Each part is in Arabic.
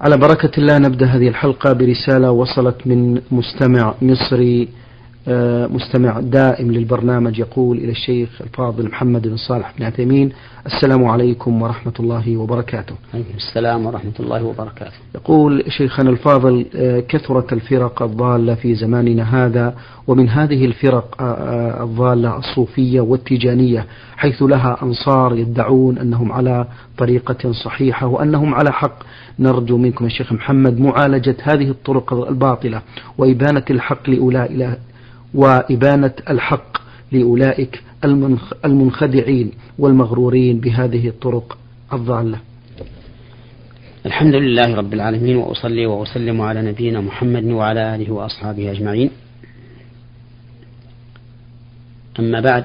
على بركة الله نبدأ هذه الحلقة برسالة وصلت من مستمع مصري مستمع دائم للبرنامج يقول إلى الشيخ الفاضل محمد بن صالح بن عثيمين السلام عليكم ورحمة الله وبركاته. عليكم السلام ورحمة الله وبركاته. يقول شيخنا الفاضل آه، كثرت الفرق الضالة في زماننا هذا ومن هذه الفرق آه، الضالة الصوفية والتيجانية حيث لها أنصار يدعون أنهم على طريقة صحيحة وأنهم على حق. نرجو منكم يا شيخ محمد معالجة هذه الطرق الباطلة وإبانة الحق لأولئك وإبانة الحق لأولئك المنخدعين والمغرورين بهذه الطرق الضالة. الحمد لله رب العالمين وأصلي وأسلم على نبينا محمد وعلى آله وأصحابه أجمعين. أما بعد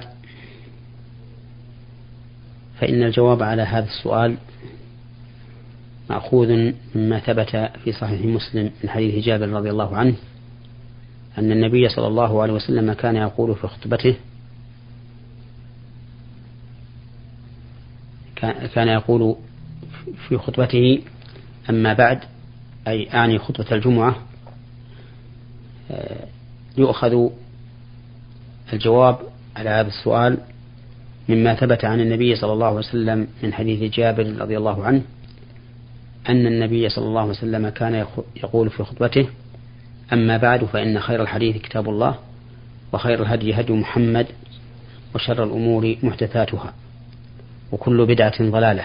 فإن الجواب على هذا السؤال مأخوذ مما ثبت في صحيح مسلم من حديث جابر رضي الله عنه. أن النبي صلى الله عليه وسلم كان يقول في خطبته كان يقول في خطبته أما بعد أي أعني خطبة الجمعة آه، يؤخذ الجواب على هذا السؤال مما ثبت عن النبي صلى الله عليه وسلم من حديث جابر رضي الله عنه أن النبي صلى الله عليه وسلم كان يقول في خطبته أما بعد فإن خير الحديث كتاب الله وخير الهدي هدي محمد وشر الأمور محدثاتها وكل بدعة ضلالة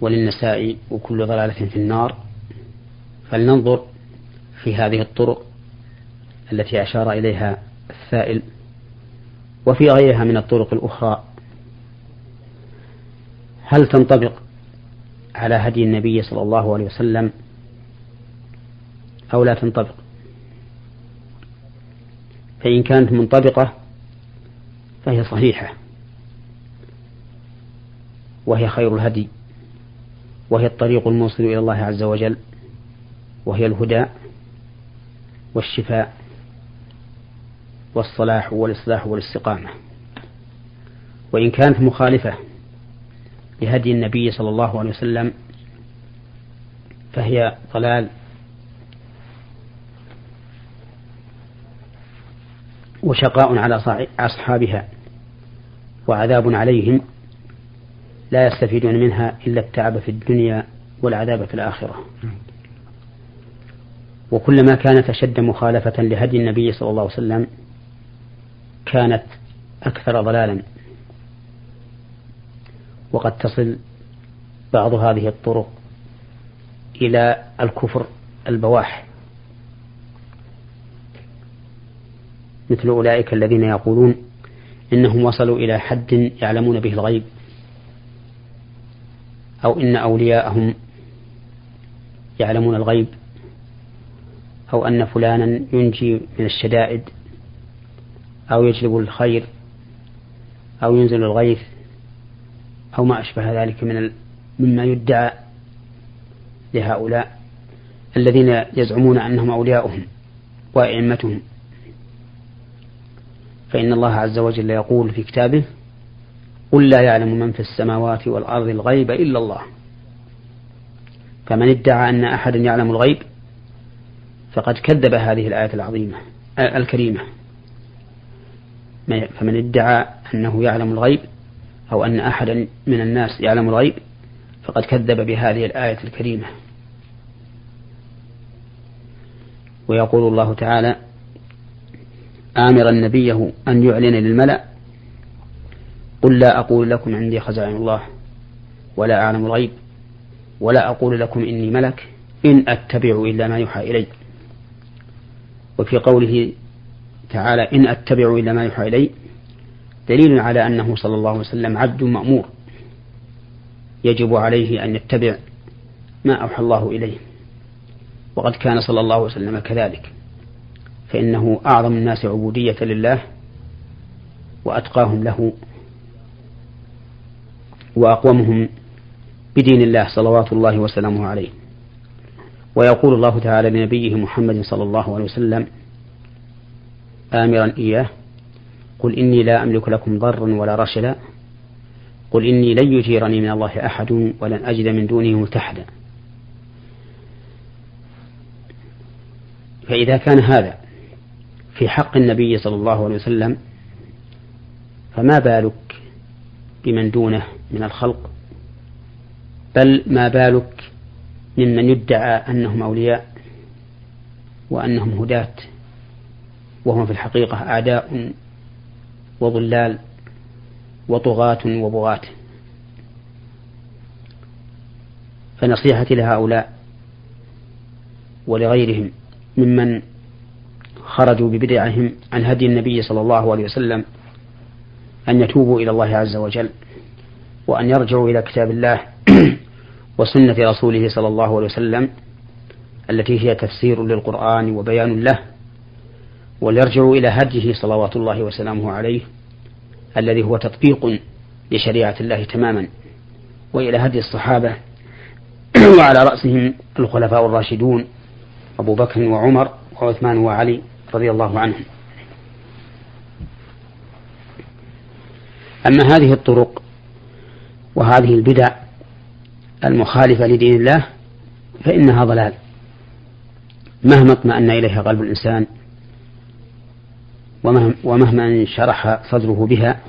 وللنساء وكل ضلالة في النار فلننظر في هذه الطرق التي أشار إليها السائل وفي غيرها من الطرق الأخرى هل تنطبق على هدي النبي صلى الله عليه وسلم أو لا تنطبق. فإن كانت منطبقة فهي صحيحة. وهي خير الهدي. وهي الطريق الموصل إلى الله عز وجل. وهي الهدى والشفاء والصلاح والإصلاح والاستقامة. وإن كانت مخالفة لهدي النبي صلى الله عليه وسلم فهي ضلال وشقاء على أصحابها وعذاب عليهم لا يستفيدون منها إلا التعب في الدنيا والعذاب في الآخرة. وكلما كانت أشد مخالفة لهدي النبي صلى الله عليه وسلم كانت أكثر ضلالا. وقد تصل بعض هذه الطرق إلى الكفر البواح. مثل أولئك الذين يقولون إنهم وصلوا إلى حد يعلمون به الغيب أو إن أولياءهم يعلمون الغيب أو أن فلانا ينجي من الشدائد أو يجلب الخير أو ينزل الغيث أو ما أشبه ذلك من مما يدعى لهؤلاء الذين يزعمون أنهم أولياؤهم وأئمتهم. فإن الله عز وجل يقول في كتابه قل لا يعلم من في السماوات والأرض الغيب إلا الله. فمن ادعى أن أحدا يعلم الغيب فقد كذب هذه الآية العظيمة آه، الكريمة. فمن ادعى أنه يعلم الغيب أو أن أحدا من الناس يعلم الغيب فقد كذب بهذه الآية الكريمة. ويقول الله تعالى آمرا نبيه أن يعلن للملأ قل لا أقول لكم عندي خزائن الله ولا أعلم الغيب ولا أقول لكم إني ملك إن أتبع إلا ما يوحى إلي. وفي قوله تعالى إن أتبع إلا ما يوحى إلي دليل على أنه صلى الله عليه وسلم عبد مأمور يجب عليه أن يتبع ما أوحى الله إليه. وقد كان صلى الله عليه وسلم كذلك. فإنه أعظم الناس عبودية لله وأتقاهم له وأقومهم بدين الله صلوات الله وسلامه عليه. ويقول الله تعالى لنبيه محمد صلى الله عليه وسلم آمرا إياه قل إني لا أملك لكم ضرا ولا رشدا قل إني لن يجيرني من الله أحد ولن أجد من دونه ملتحدا فإذا كان هذا في حق النبي صلى الله عليه وسلم فما بالك بمن دونه من الخلق؟ بل ما بالك ممن يدعى أنهم أولياء وأنهم هداة وهم في الحقيقة أعداء وضلال وطغاة وبغاة. فنصيحتي لهؤلاء ولغيرهم ممن خرجوا ببدعهم عن هدي النبي صلى الله عليه وسلم أن يتوبوا إلى الله عز وجل وأن يرجعوا إلى كتاب الله وسنة رسوله صلى الله عليه وسلم التي هي تفسير للقرآن وبيان له وليرجعوا إلى هديه صلوات الله وسلامه عليه الذي هو تطبيق لشريعة الله تماما وإلى هدي الصحابة وعلى رأسهم الخلفاء الراشدون أبو بكر وعمر وعثمان وعلي رضي الله عنهم أما هذه الطرق وهذه البدع المخالفة لدين الله فإنها ضلال. مهما اطمأن إليها قلب الإنسان ومهما انشرح صدره بها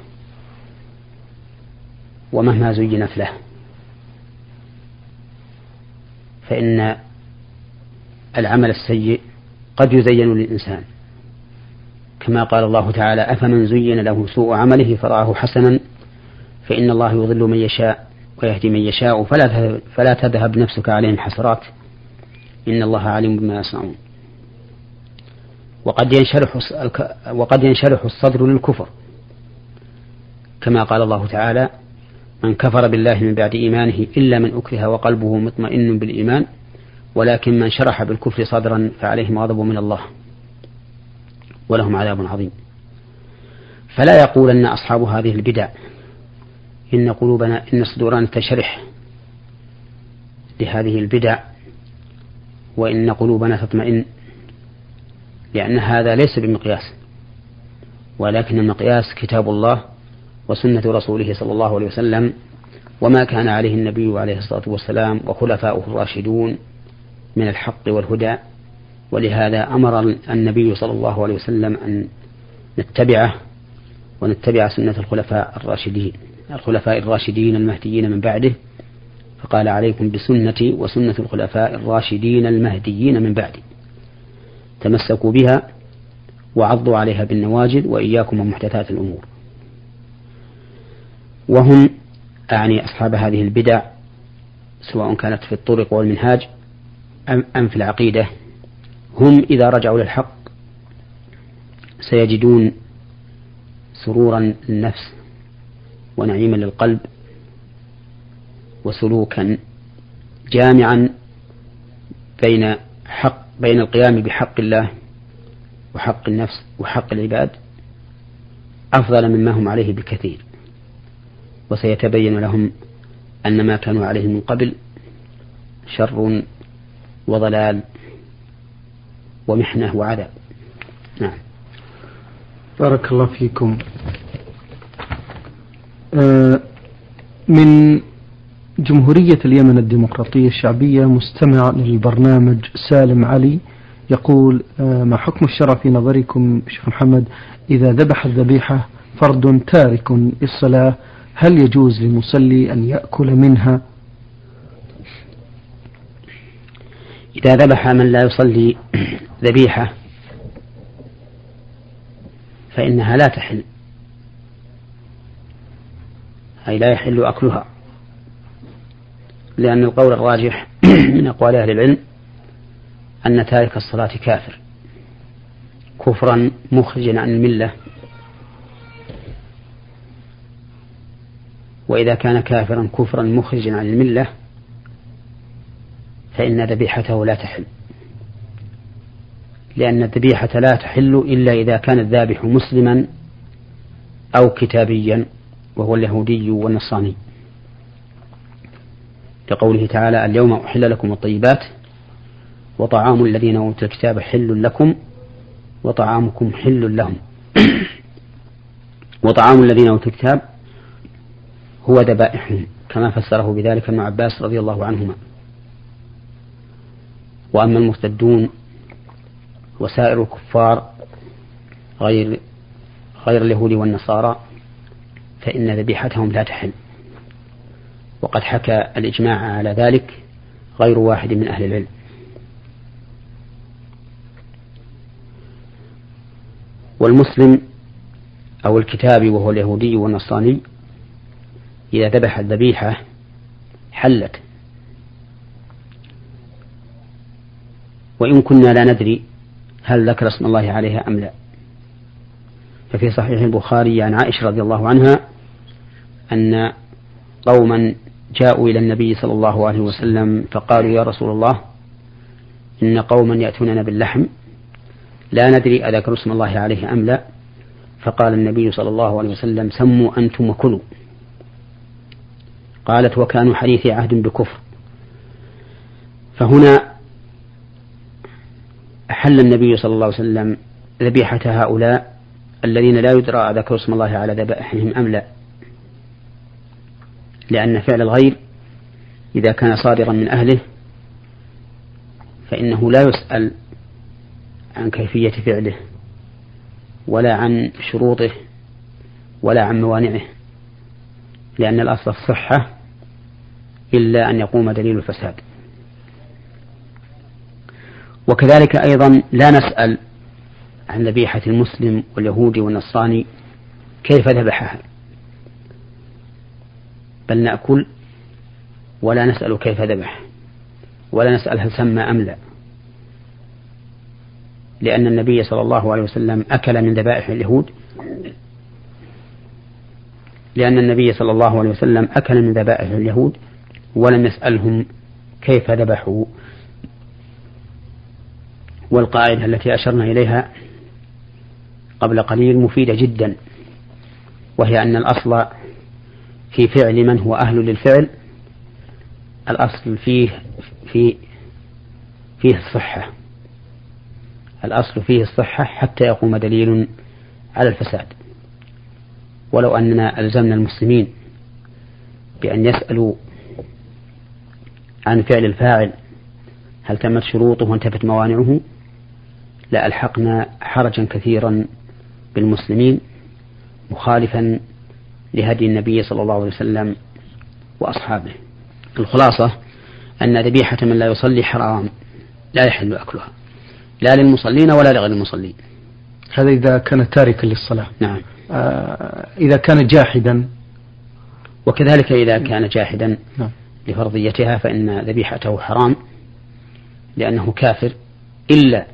ومهما زينت له فإن العمل السيء قد يزين للإنسان. كما قال الله تعالى أفمن زين له سوء عمله فرآه حسنا فإن الله يضل من يشاء ويهدي من يشاء فلا فلا تذهب نفسك عليهم حسرات إن الله عليم بما يصنعون. وقد ينشرح وقد ينشرح الصدر للكفر كما قال الله تعالى من كفر بالله من بعد إيمانه إلا من أكره وقلبه مطمئن بالإيمان ولكن من شرح بالكفر صدرا فعليهم غضب من الله. ولهم عذاب عظيم. فلا يقولن أصحاب هذه البدع إن قلوبنا إن صدورنا تشرح لهذه البدع وإن قلوبنا تطمئن لأن هذا ليس بمقياس ولكن المقياس كتاب الله وسنة رسوله صلى الله عليه وسلم وما كان عليه النبي عليه الصلاة والسلام وخلفاؤه الراشدون من الحق والهدى. ولهذا أمر النبي صلى الله عليه وسلم أن نتبعه ونتبع سنة الخلفاء الراشدين الخلفاء الراشدين المهديين من بعده فقال عليكم بسنتي وسنة الخلفاء الراشدين المهديين من بعدي. تمسكوا بها وعضوا عليها بالنواجذ وإياكم ومحدثات الأمور. وهم أعني أصحاب هذه البدع سواء كانت في الطرق والمنهاج أم في العقيدة. هم إذا رجعوا للحق سيجدون سرورا للنفس ونعيما للقلب وسلوكا جامعا بين حق بين القيام بحق الله وحق النفس وحق العباد أفضل مما هم عليه بكثير وسيتبين لهم أن ما كانوا عليه من قبل شر وضلال ومحنة وعذاب. نعم. بارك الله فيكم. آه، من جمهورية اليمن الديمقراطية الشعبية مستمع للبرنامج سالم علي يقول آه، ما حكم الشرع في نظركم شيخ محمد؟ إذا ذبح الذبيحة فرد تارك للصلاة هل يجوز للمصلي أن يأكل منها؟ إذا ذبح من لا يصلي ذبيحة فإنها لا تحل. أي لا يحل أكلها لأن القول الراجح من أقوال أهل العلم أن تارك الصلاة كافر كفرا مخرجا عن الملة. وإذا كان كافرا كفرا مخرجا عن الملة فإن ذبيحته لا تحل. لأن الذبيحة لا تحل إلا إذا كان الذابح مسلما أو كتابيا وهو اليهودي والنصراني. لقوله تعالى اليوم أحل لكم الطيبات وطعام الذين أوتوا الكتاب حل لكم وطعامكم حل لهم. وطعام الذين أوتوا الكتاب هو ذبائحهم كما فسره بذلك ابن عباس رضي الله عنهما. وأما المرتدون وسائر الكفار غير غير اليهود والنصارى فإن ذبيحتهم لا تحل. وقد حكى الإجماع على ذلك غير واحد من أهل العلم. والمسلم أو الكتابي وهو اليهودي والنصراني إذا ذبح الذبيحة حلت. وإن كنا لا ندري هل ذكر اسم الله عليها أم لا. ففي صحيح البخاري عن عائشة رضي الله عنها أن قوما جاءوا إلى النبي صلى الله عليه وسلم فقالوا يا رسول الله إن قوما يأتوننا باللحم لا ندري أذكر اسم الله عليه أم لا. فقال النبي صلى الله عليه وسلم سموا أنتم وكلوا. قالت وكانوا حديث عهد بكفر. فهنا أحل النبي صلى الله عليه وسلم ذبيحة هؤلاء الذين لا يدرى ذكر اسم الله على ذبائحهم أم لا. لأن فعل الغير إذا كان صادرا من أهله فإنه لا يسأل عن كيفية فعله ولا عن شروطه ولا عن موانعه لأن الأصل الصحة إلا أن يقوم دليل الفساد. وكذلك أيضا لا نسأل عن ذبيحة المسلم واليهودي والنصراني كيف ذبحها. بل نأكل ولا نسأل كيف ذبح ولا نسأل هل سمى أم لا. لأن النبي صلى الله عليه وسلم أكل من ذبائح اليهود. لأن النبي صلى الله عليه وسلم أكل من ذبائح اليهود ولم يسألهم كيف ذبحوا. والقاعدة التي أشرنا إليها قبل قليل مفيدة جدا وهي أن الأصل في فعل من هو أهل للفعل الأصل فيه في فيه الصحة الأصل فيه الصحة حتى يقوم دليل على الفساد. ولو أننا ألزمنا المسلمين بأن يسألوا عن فعل الفاعل هل تمت شروطه وانتفت موانعه؟ لألحقنا حرجا كثيرا بالمسلمين مخالفا لهدي النبي صلى الله عليه وسلم وأصحابه. الخلاصة أن ذبيحة من لا يصلي حرام لا يحل أكلها لا للمصلين ولا لغير المصلين. هذا إذا كان تاركا للصلاة. نعم. آه إذا كان جاحدا. وكذلك إذا كان جاحدا نعم. لفرضيتها فإن ذبيحته حرام لأنه كافر إلا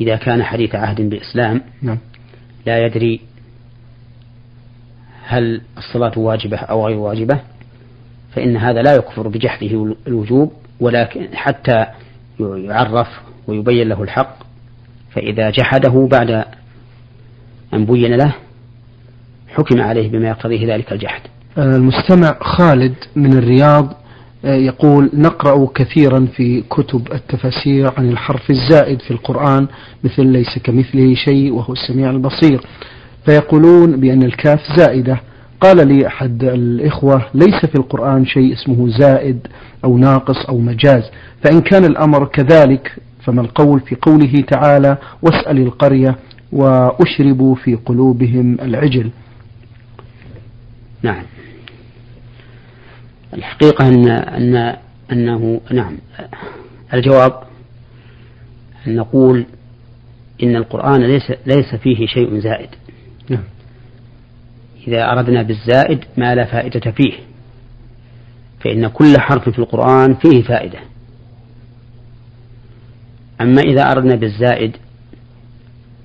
إذا كان حديث عهد بإسلام نعم. لا يدري هل الصلاة واجبة أو غير واجبة فإن هذا لا يكفر بجحده الوجوب ولكن حتى يعرف ويبين له الحق فإذا جحده بعد أن بين له حكم عليه بما يقتضيه ذلك الجحد المستمع خالد من الرياض يقول نقرأ كثيرا في كتب التفاسير عن الحرف الزائد في القرآن مثل ليس كمثله شيء وهو السميع البصير. فيقولون بأن الكاف زائدة. قال لي أحد الإخوة ليس في القرآن شيء اسمه زائد أو ناقص أو مجاز. فإن كان الأمر كذلك فما القول في قوله تعالى واسأل القرية وأشربوا في قلوبهم العجل. نعم. الحقيقة أن أن أنه نعم. الجواب أن نقول إن القرآن ليس ليس فيه شيء زائد. نعم. إذا أردنا بالزائد ما لا فائدة فيه. فإن كل حرف في القرآن فيه فائدة. أما إذا أردنا بالزائد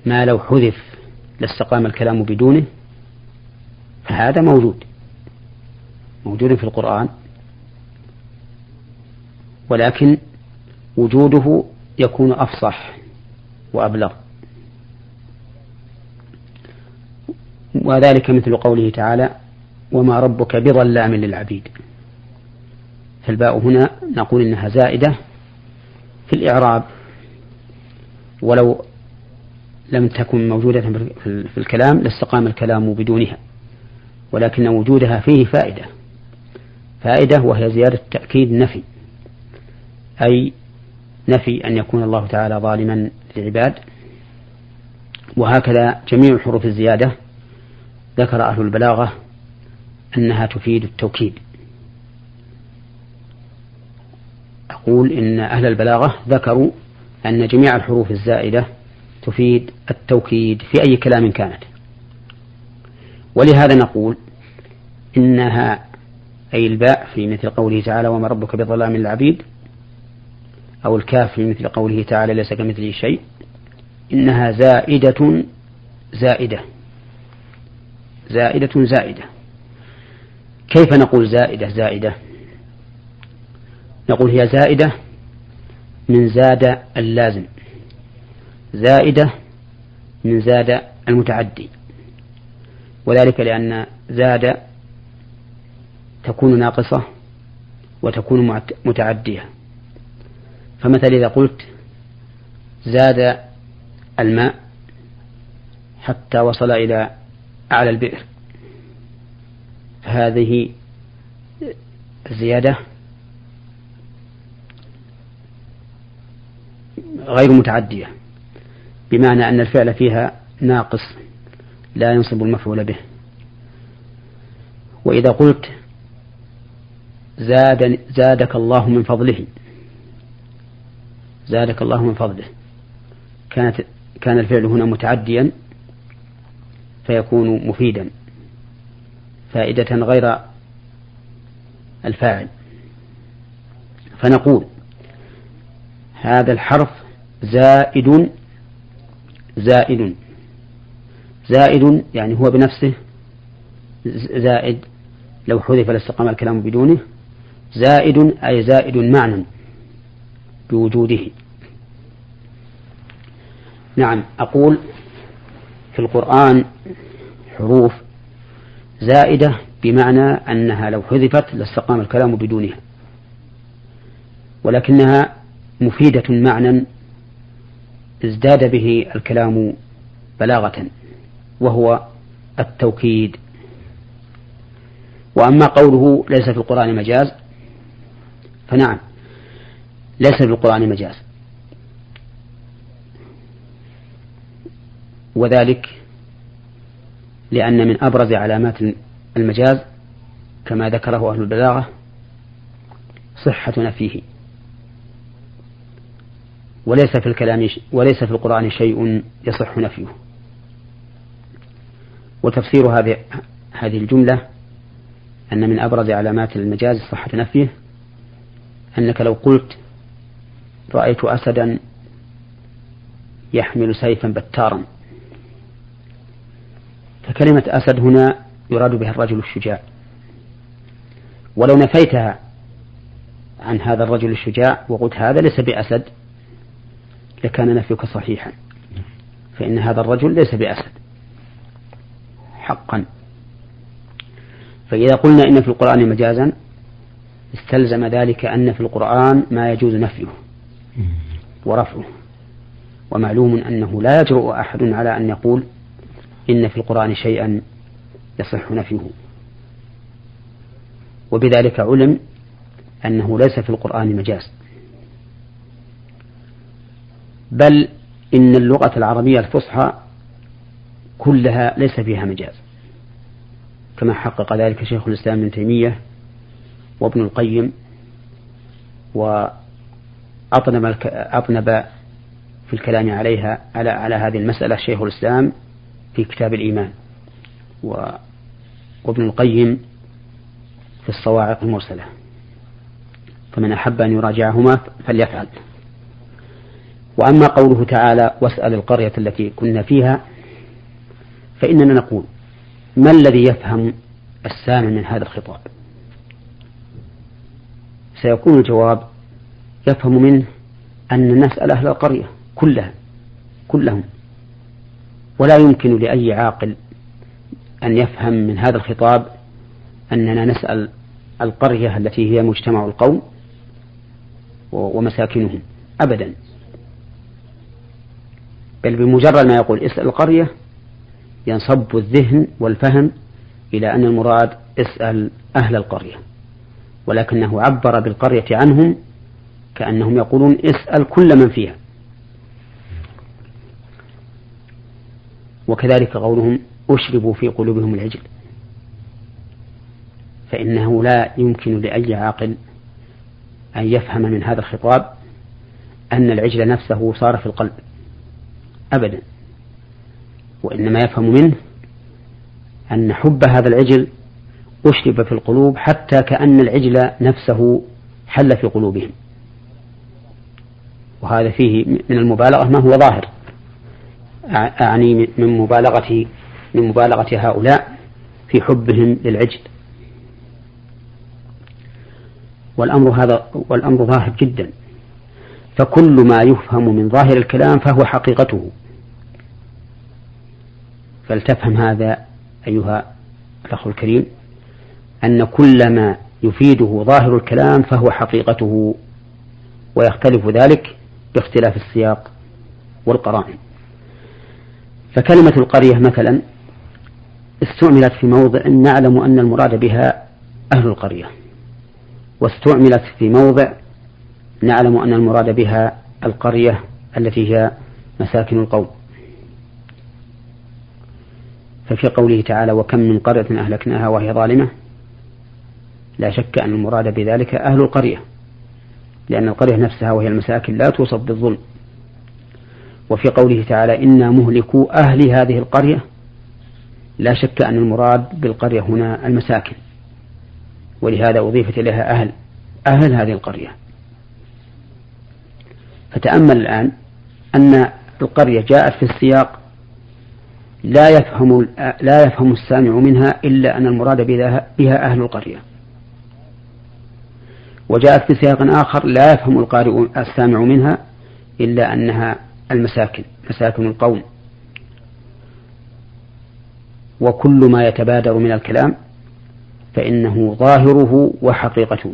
ما لو حذف لاستقام الكلام بدونه فهذا موجود. موجود في القرآن. ولكن وجوده يكون أفصح وأبلغ. وذلك مثل قوله تعالى وما ربك بظلام للعبيد. فالباء هنا نقول إنها زائدة في الإعراب ولو لم تكن موجودة في الكلام لاستقام الكلام بدونها ولكن وجودها فيه فائدة. فائدة وهي زيادة تأكيد نفي. أي نفي أن يكون الله تعالى ظالما للعباد. وهكذا جميع حروف الزيادة ذكر أهل البلاغة أنها تفيد التوكيد. أقول إن أهل البلاغة ذكروا أن جميع الحروف الزائدة تفيد التوكيد في أي كلام كانت. ولهذا نقول إنها أي الباء في مثل قوله تعالى وما ربك بظلام للعبيد أو الكاف في مثل قوله تعالى ليس كمثله شيء إنها زائدة زائدة. زائدة زائدة. كيف نقول زائدة زائدة؟ نقول هي زائدة من زاد اللازم. زائدة من زاد المتعدي. وذلك لأن زاد تكون ناقصة وتكون متعدية. فمثلا إذا قلت زاد الماء حتى وصل إلى أعلى البئر. فهذه الزيادة غير متعدية بمعنى أن الفعل فيها ناقص لا ينصب المفعول به. وإذا قلت زاد زادك الله من فضله زادك الله من فضله. كانت كان الفعل هنا متعديا فيكون مفيدا. فائدة غير الفاعل. فنقول هذا الحرف زائد زائد. زائد يعني هو بنفسه زائد. لو حذف لاستقام الكلام بدونه. زائد أي زائد معنى. بوجوده. نعم أقول في القرآن حروف زائدة بمعنى أنها لو حذفت لاستقام الكلام بدونها ولكنها مفيدة معنى ازداد به الكلام بلاغة وهو التوكيد. وأما قوله ليس في القرآن مجاز فنعم ليس في القرآن مجاز. وذلك لأن من أبرز علامات المجاز كما ذكره أهل البلاغة صحة نفيه وليس في الكلام وليس في القرآن شيء يصح نفيه وتفسير هذه هذه الجملة أن من أبرز علامات المجاز صحة نفيه أنك لو قلت رأيت أسدا يحمل سيفا بتارا. فكلمة أسد هنا يراد بها الرجل الشجاع. ولو نفيتها عن هذا الرجل الشجاع وقلت هذا ليس بأسد لكان نفيك صحيحا. فإن هذا الرجل ليس بأسد. حقا. فإذا قلنا إن في القرآن مجازا استلزم ذلك أن في القرآن ما يجوز نفيه. ورفعه. ومعلوم أنه لا يجرؤ أحد على أن يقول إن في القرآن شيئا يصح نفيه. وبذلك علم أنه ليس في القرآن مجاز. بل إن اللغة العربية الفصحى كلها ليس فيها مجاز. كما حقق ذلك شيخ الإسلام ابن تيمية وابن القيم وأطنب أطنب في الكلام عليها على على هذه المسألة شيخ الإسلام في كتاب الإيمان. وابن القيم في الصواعق المرسلة. فمن أحب أن يراجعهما فليفعل. وأما قوله تعالى واسأل القرية التي كنا فيها فإننا نقول ما الذي يفهم السامع من هذا الخطاب؟ سيكون الجواب يفهم منه أن نسأل أهل القرية كلها كلهم. ولا يمكن لأي عاقل أن يفهم من هذا الخطاب أننا نسأل القرية التي هي مجتمع القوم ومساكنهم أبدا. بل بمجرد ما يقول اسأل القرية ينصب الذهن والفهم إلى أن المراد اسأل أهل القرية. ولكنه عبر بالقرية عنهم كأنهم يقولون اسأل كل من فيها. وكذلك قولهم أشربوا في قلوبهم العجل. فإنه لا يمكن لأي عاقل أن يفهم من هذا الخطاب أن العجل نفسه صار في القلب. أبدا. وإنما يفهم منه أن حب هذا العجل أشرب في القلوب حتى كأن العجل نفسه حل في قلوبهم. وهذا فيه من المبالغة ما هو ظاهر. أعني من مبالغة من مبالغة هؤلاء في حبهم للعجل. والأمر هذا والأمر ظاهر جدا. فكل ما يفهم من ظاهر الكلام فهو حقيقته. فلتفهم هذا أيها الأخ الكريم أن كل ما يفيده ظاهر الكلام فهو حقيقته. ويختلف ذلك باختلاف السياق والقرائن. فكلمة القرية مثلا استعملت في موضع نعلم أن المراد بها أهل القرية. واستعملت في موضع نعلم أن المراد بها القرية التي هي مساكن القوم. ففي قوله تعالى وكم من قرية أهلكناها وهي ظالمة؟ لا شك أن المراد بذلك أهل القرية. لأن القرية نفسها وهي المساكن لا توصف بالظلم. وفي قوله تعالى إنا مهلكو أهل هذه القرية لا شك أن المراد بالقرية هنا المساكن. ولهذا أضيفت إليها أهل أهل هذه القرية. فتأمل الآن أن القرية جاءت في السياق لا يفهم لا يفهم السامع منها إلا أن المراد بها أهل القرية. وجاءت في سياق آخر لا يفهم القارئ السامع منها إلا أنها المساكن مساكن القوم. وكل ما يتبادر من الكلام فإنه ظاهره وحقيقته.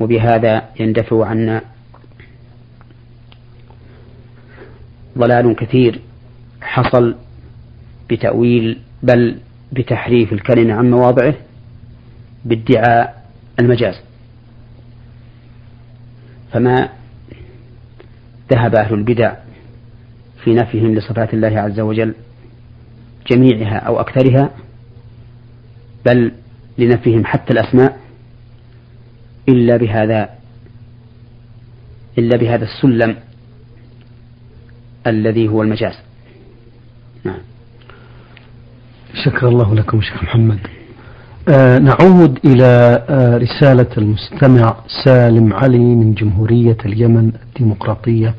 وبهذا يندفع عنا ضلال كثير حصل بتأويل بل بتحريف الكلمة عن مواضعه بادعاء المجاز. فما ذهب أهل البدع في نفيهم لصفات الله عز وجل جميعها أو أكثرها بل لنفيهم حتى الأسماء إلا بهذا إلا بهذا السلم الذي هو المجاز. نعم. شكر الله لكم شيخ محمد. نعود إلى آه رسالة المستمع سالم علي من جمهورية اليمن الديمقراطية.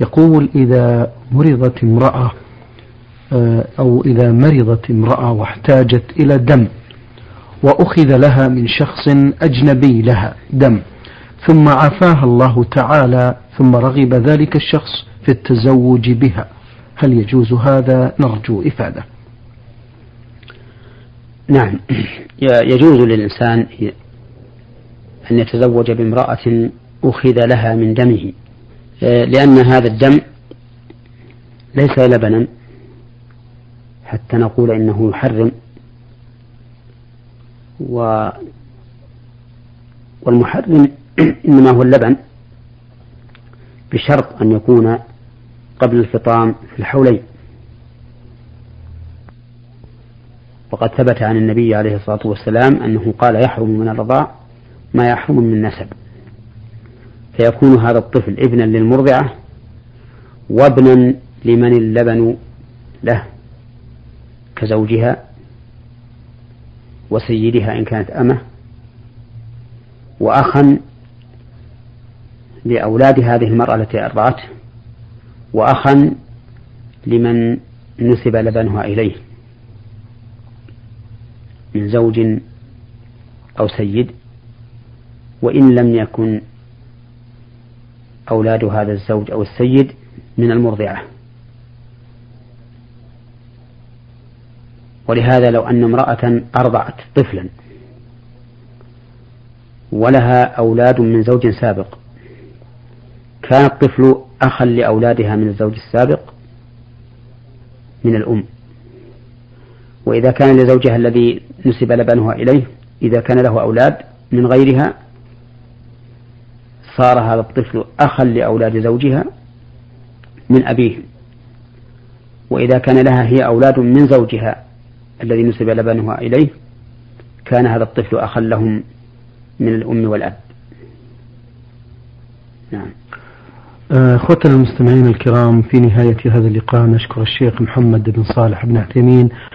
يقول إذا مرضت امرأة آه أو إذا مرضت امرأة واحتاجت إلى دم وأخذ لها من شخص أجنبي لها دم ثم عافاها الله تعالى ثم رغب ذلك الشخص في التزوج بها هل يجوز هذا؟ نرجو إفادة. نعم. يجوز للإنسان أن يتزوج بامرأة أخذ لها من دمه لأن هذا الدم ليس لبنا حتى نقول إنه يحرم و والمحرم إنما هو اللبن بشرط أن يكون قبل الفطام في الحولين. وقد ثبت عن النبي عليه الصلاة والسلام أنه قال يحرم من الرضاع ما يحرم من النسب. فيكون هذا الطفل ابنا للمرضعة وابنا لمن اللبن له كزوجها وسيدها إن كانت أمة وأخا لأولاد هذه المرأة التي أرضعته وأخا لمن نسب لبنها إليه. من زوج أو سيد وإن لم يكن أولاد هذا الزوج أو السيد من المرضعة. ولهذا لو أن امرأة أرضعت طفلا ولها أولاد من زوج سابق كان الطفل أخا لأولادها من الزوج السابق من الأم. وإذا كان لزوجها الذي نسب لبنها إليه. إذا كان له أولاد من غيرها صار هذا الطفل أخا لأولاد زوجها من أبيهم وإذا كان لها هي أولاد من زوجها الذي نسب لبنها إليه كان هذا الطفل أخا لهم من الأم والأب. نعم. آه، أخوتنا المستمعين الكرام في نهاية هذا اللقاء نشكر الشيخ محمد بن صالح بن عثيمين